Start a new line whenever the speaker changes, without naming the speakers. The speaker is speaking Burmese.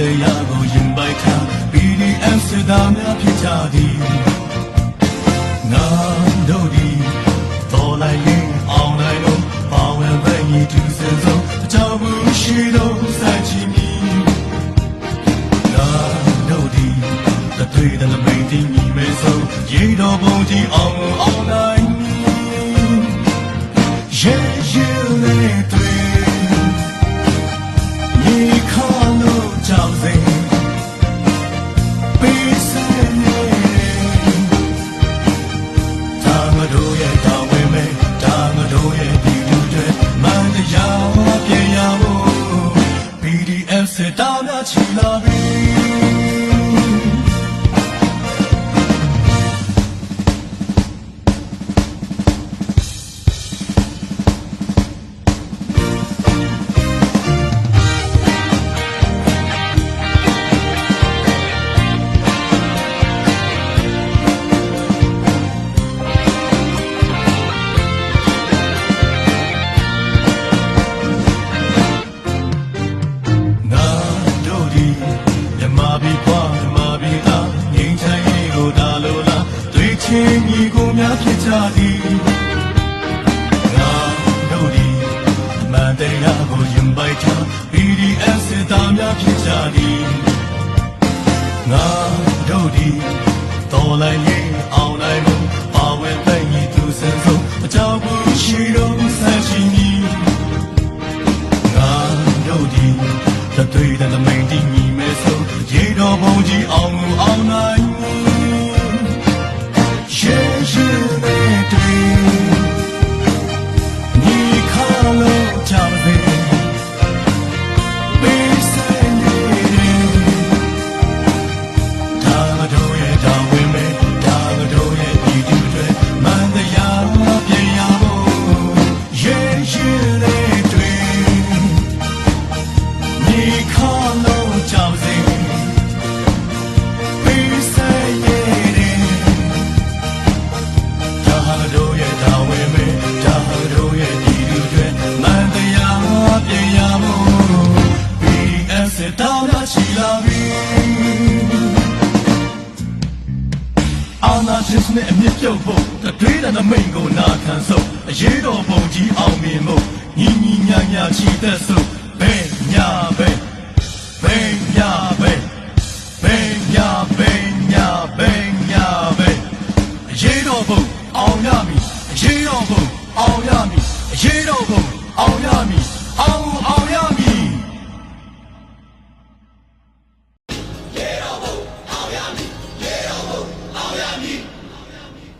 တရားကိုရင်ပိုက်ထား BDM စတာများဖြစ်ကြသည်နာတို့ဒီတော်လိုက်ရင်အောင်နိုင်လို့ပါဝင်ပဲညီသူစင်စုံအကြောင်းဘူးရှိတော့စัจချီမီနာတို့ဒီတသွေးတဲ့မိန်တီညီမဲဆုံးရေတော်ပုံကြီးအောင်အောင်နိုင်ရေရေလေးတွေ PDF စတာများချီလာ ပြည်ပွားမြမပြည်သားငိမ့်ချမ်းရေးကိုဒါလိုလားတွေ့ချင်းညီကိုများဖြစ်ကြသည်ငါတို့ဒီအမှန်တရားကိုရင်ပိုက်ထား BDS စစ်သားများဖြစ်ကြသည်ငါတို့ဒီတော်လိုက်ရင်အောင်နိုင်မှုပါဝင်ပဲညီသူစင်ဆုံးအကြောင်းဘူးရှိတော့ တော်ဘုံကြီးအောင်မှုအောင် အောင်သာရှိလာပြီအောင်သာရှိစနဲ့အမြင့်ပြုတ်ဖို့တတွေးတဲ့နမိန်ကိုနာခံဆုံးအရေးတော်ပုံကြီးအောင်မြင်ဖို့ညီညီညာညာချီသက်ဆုံးဘယ်ညာဘယ်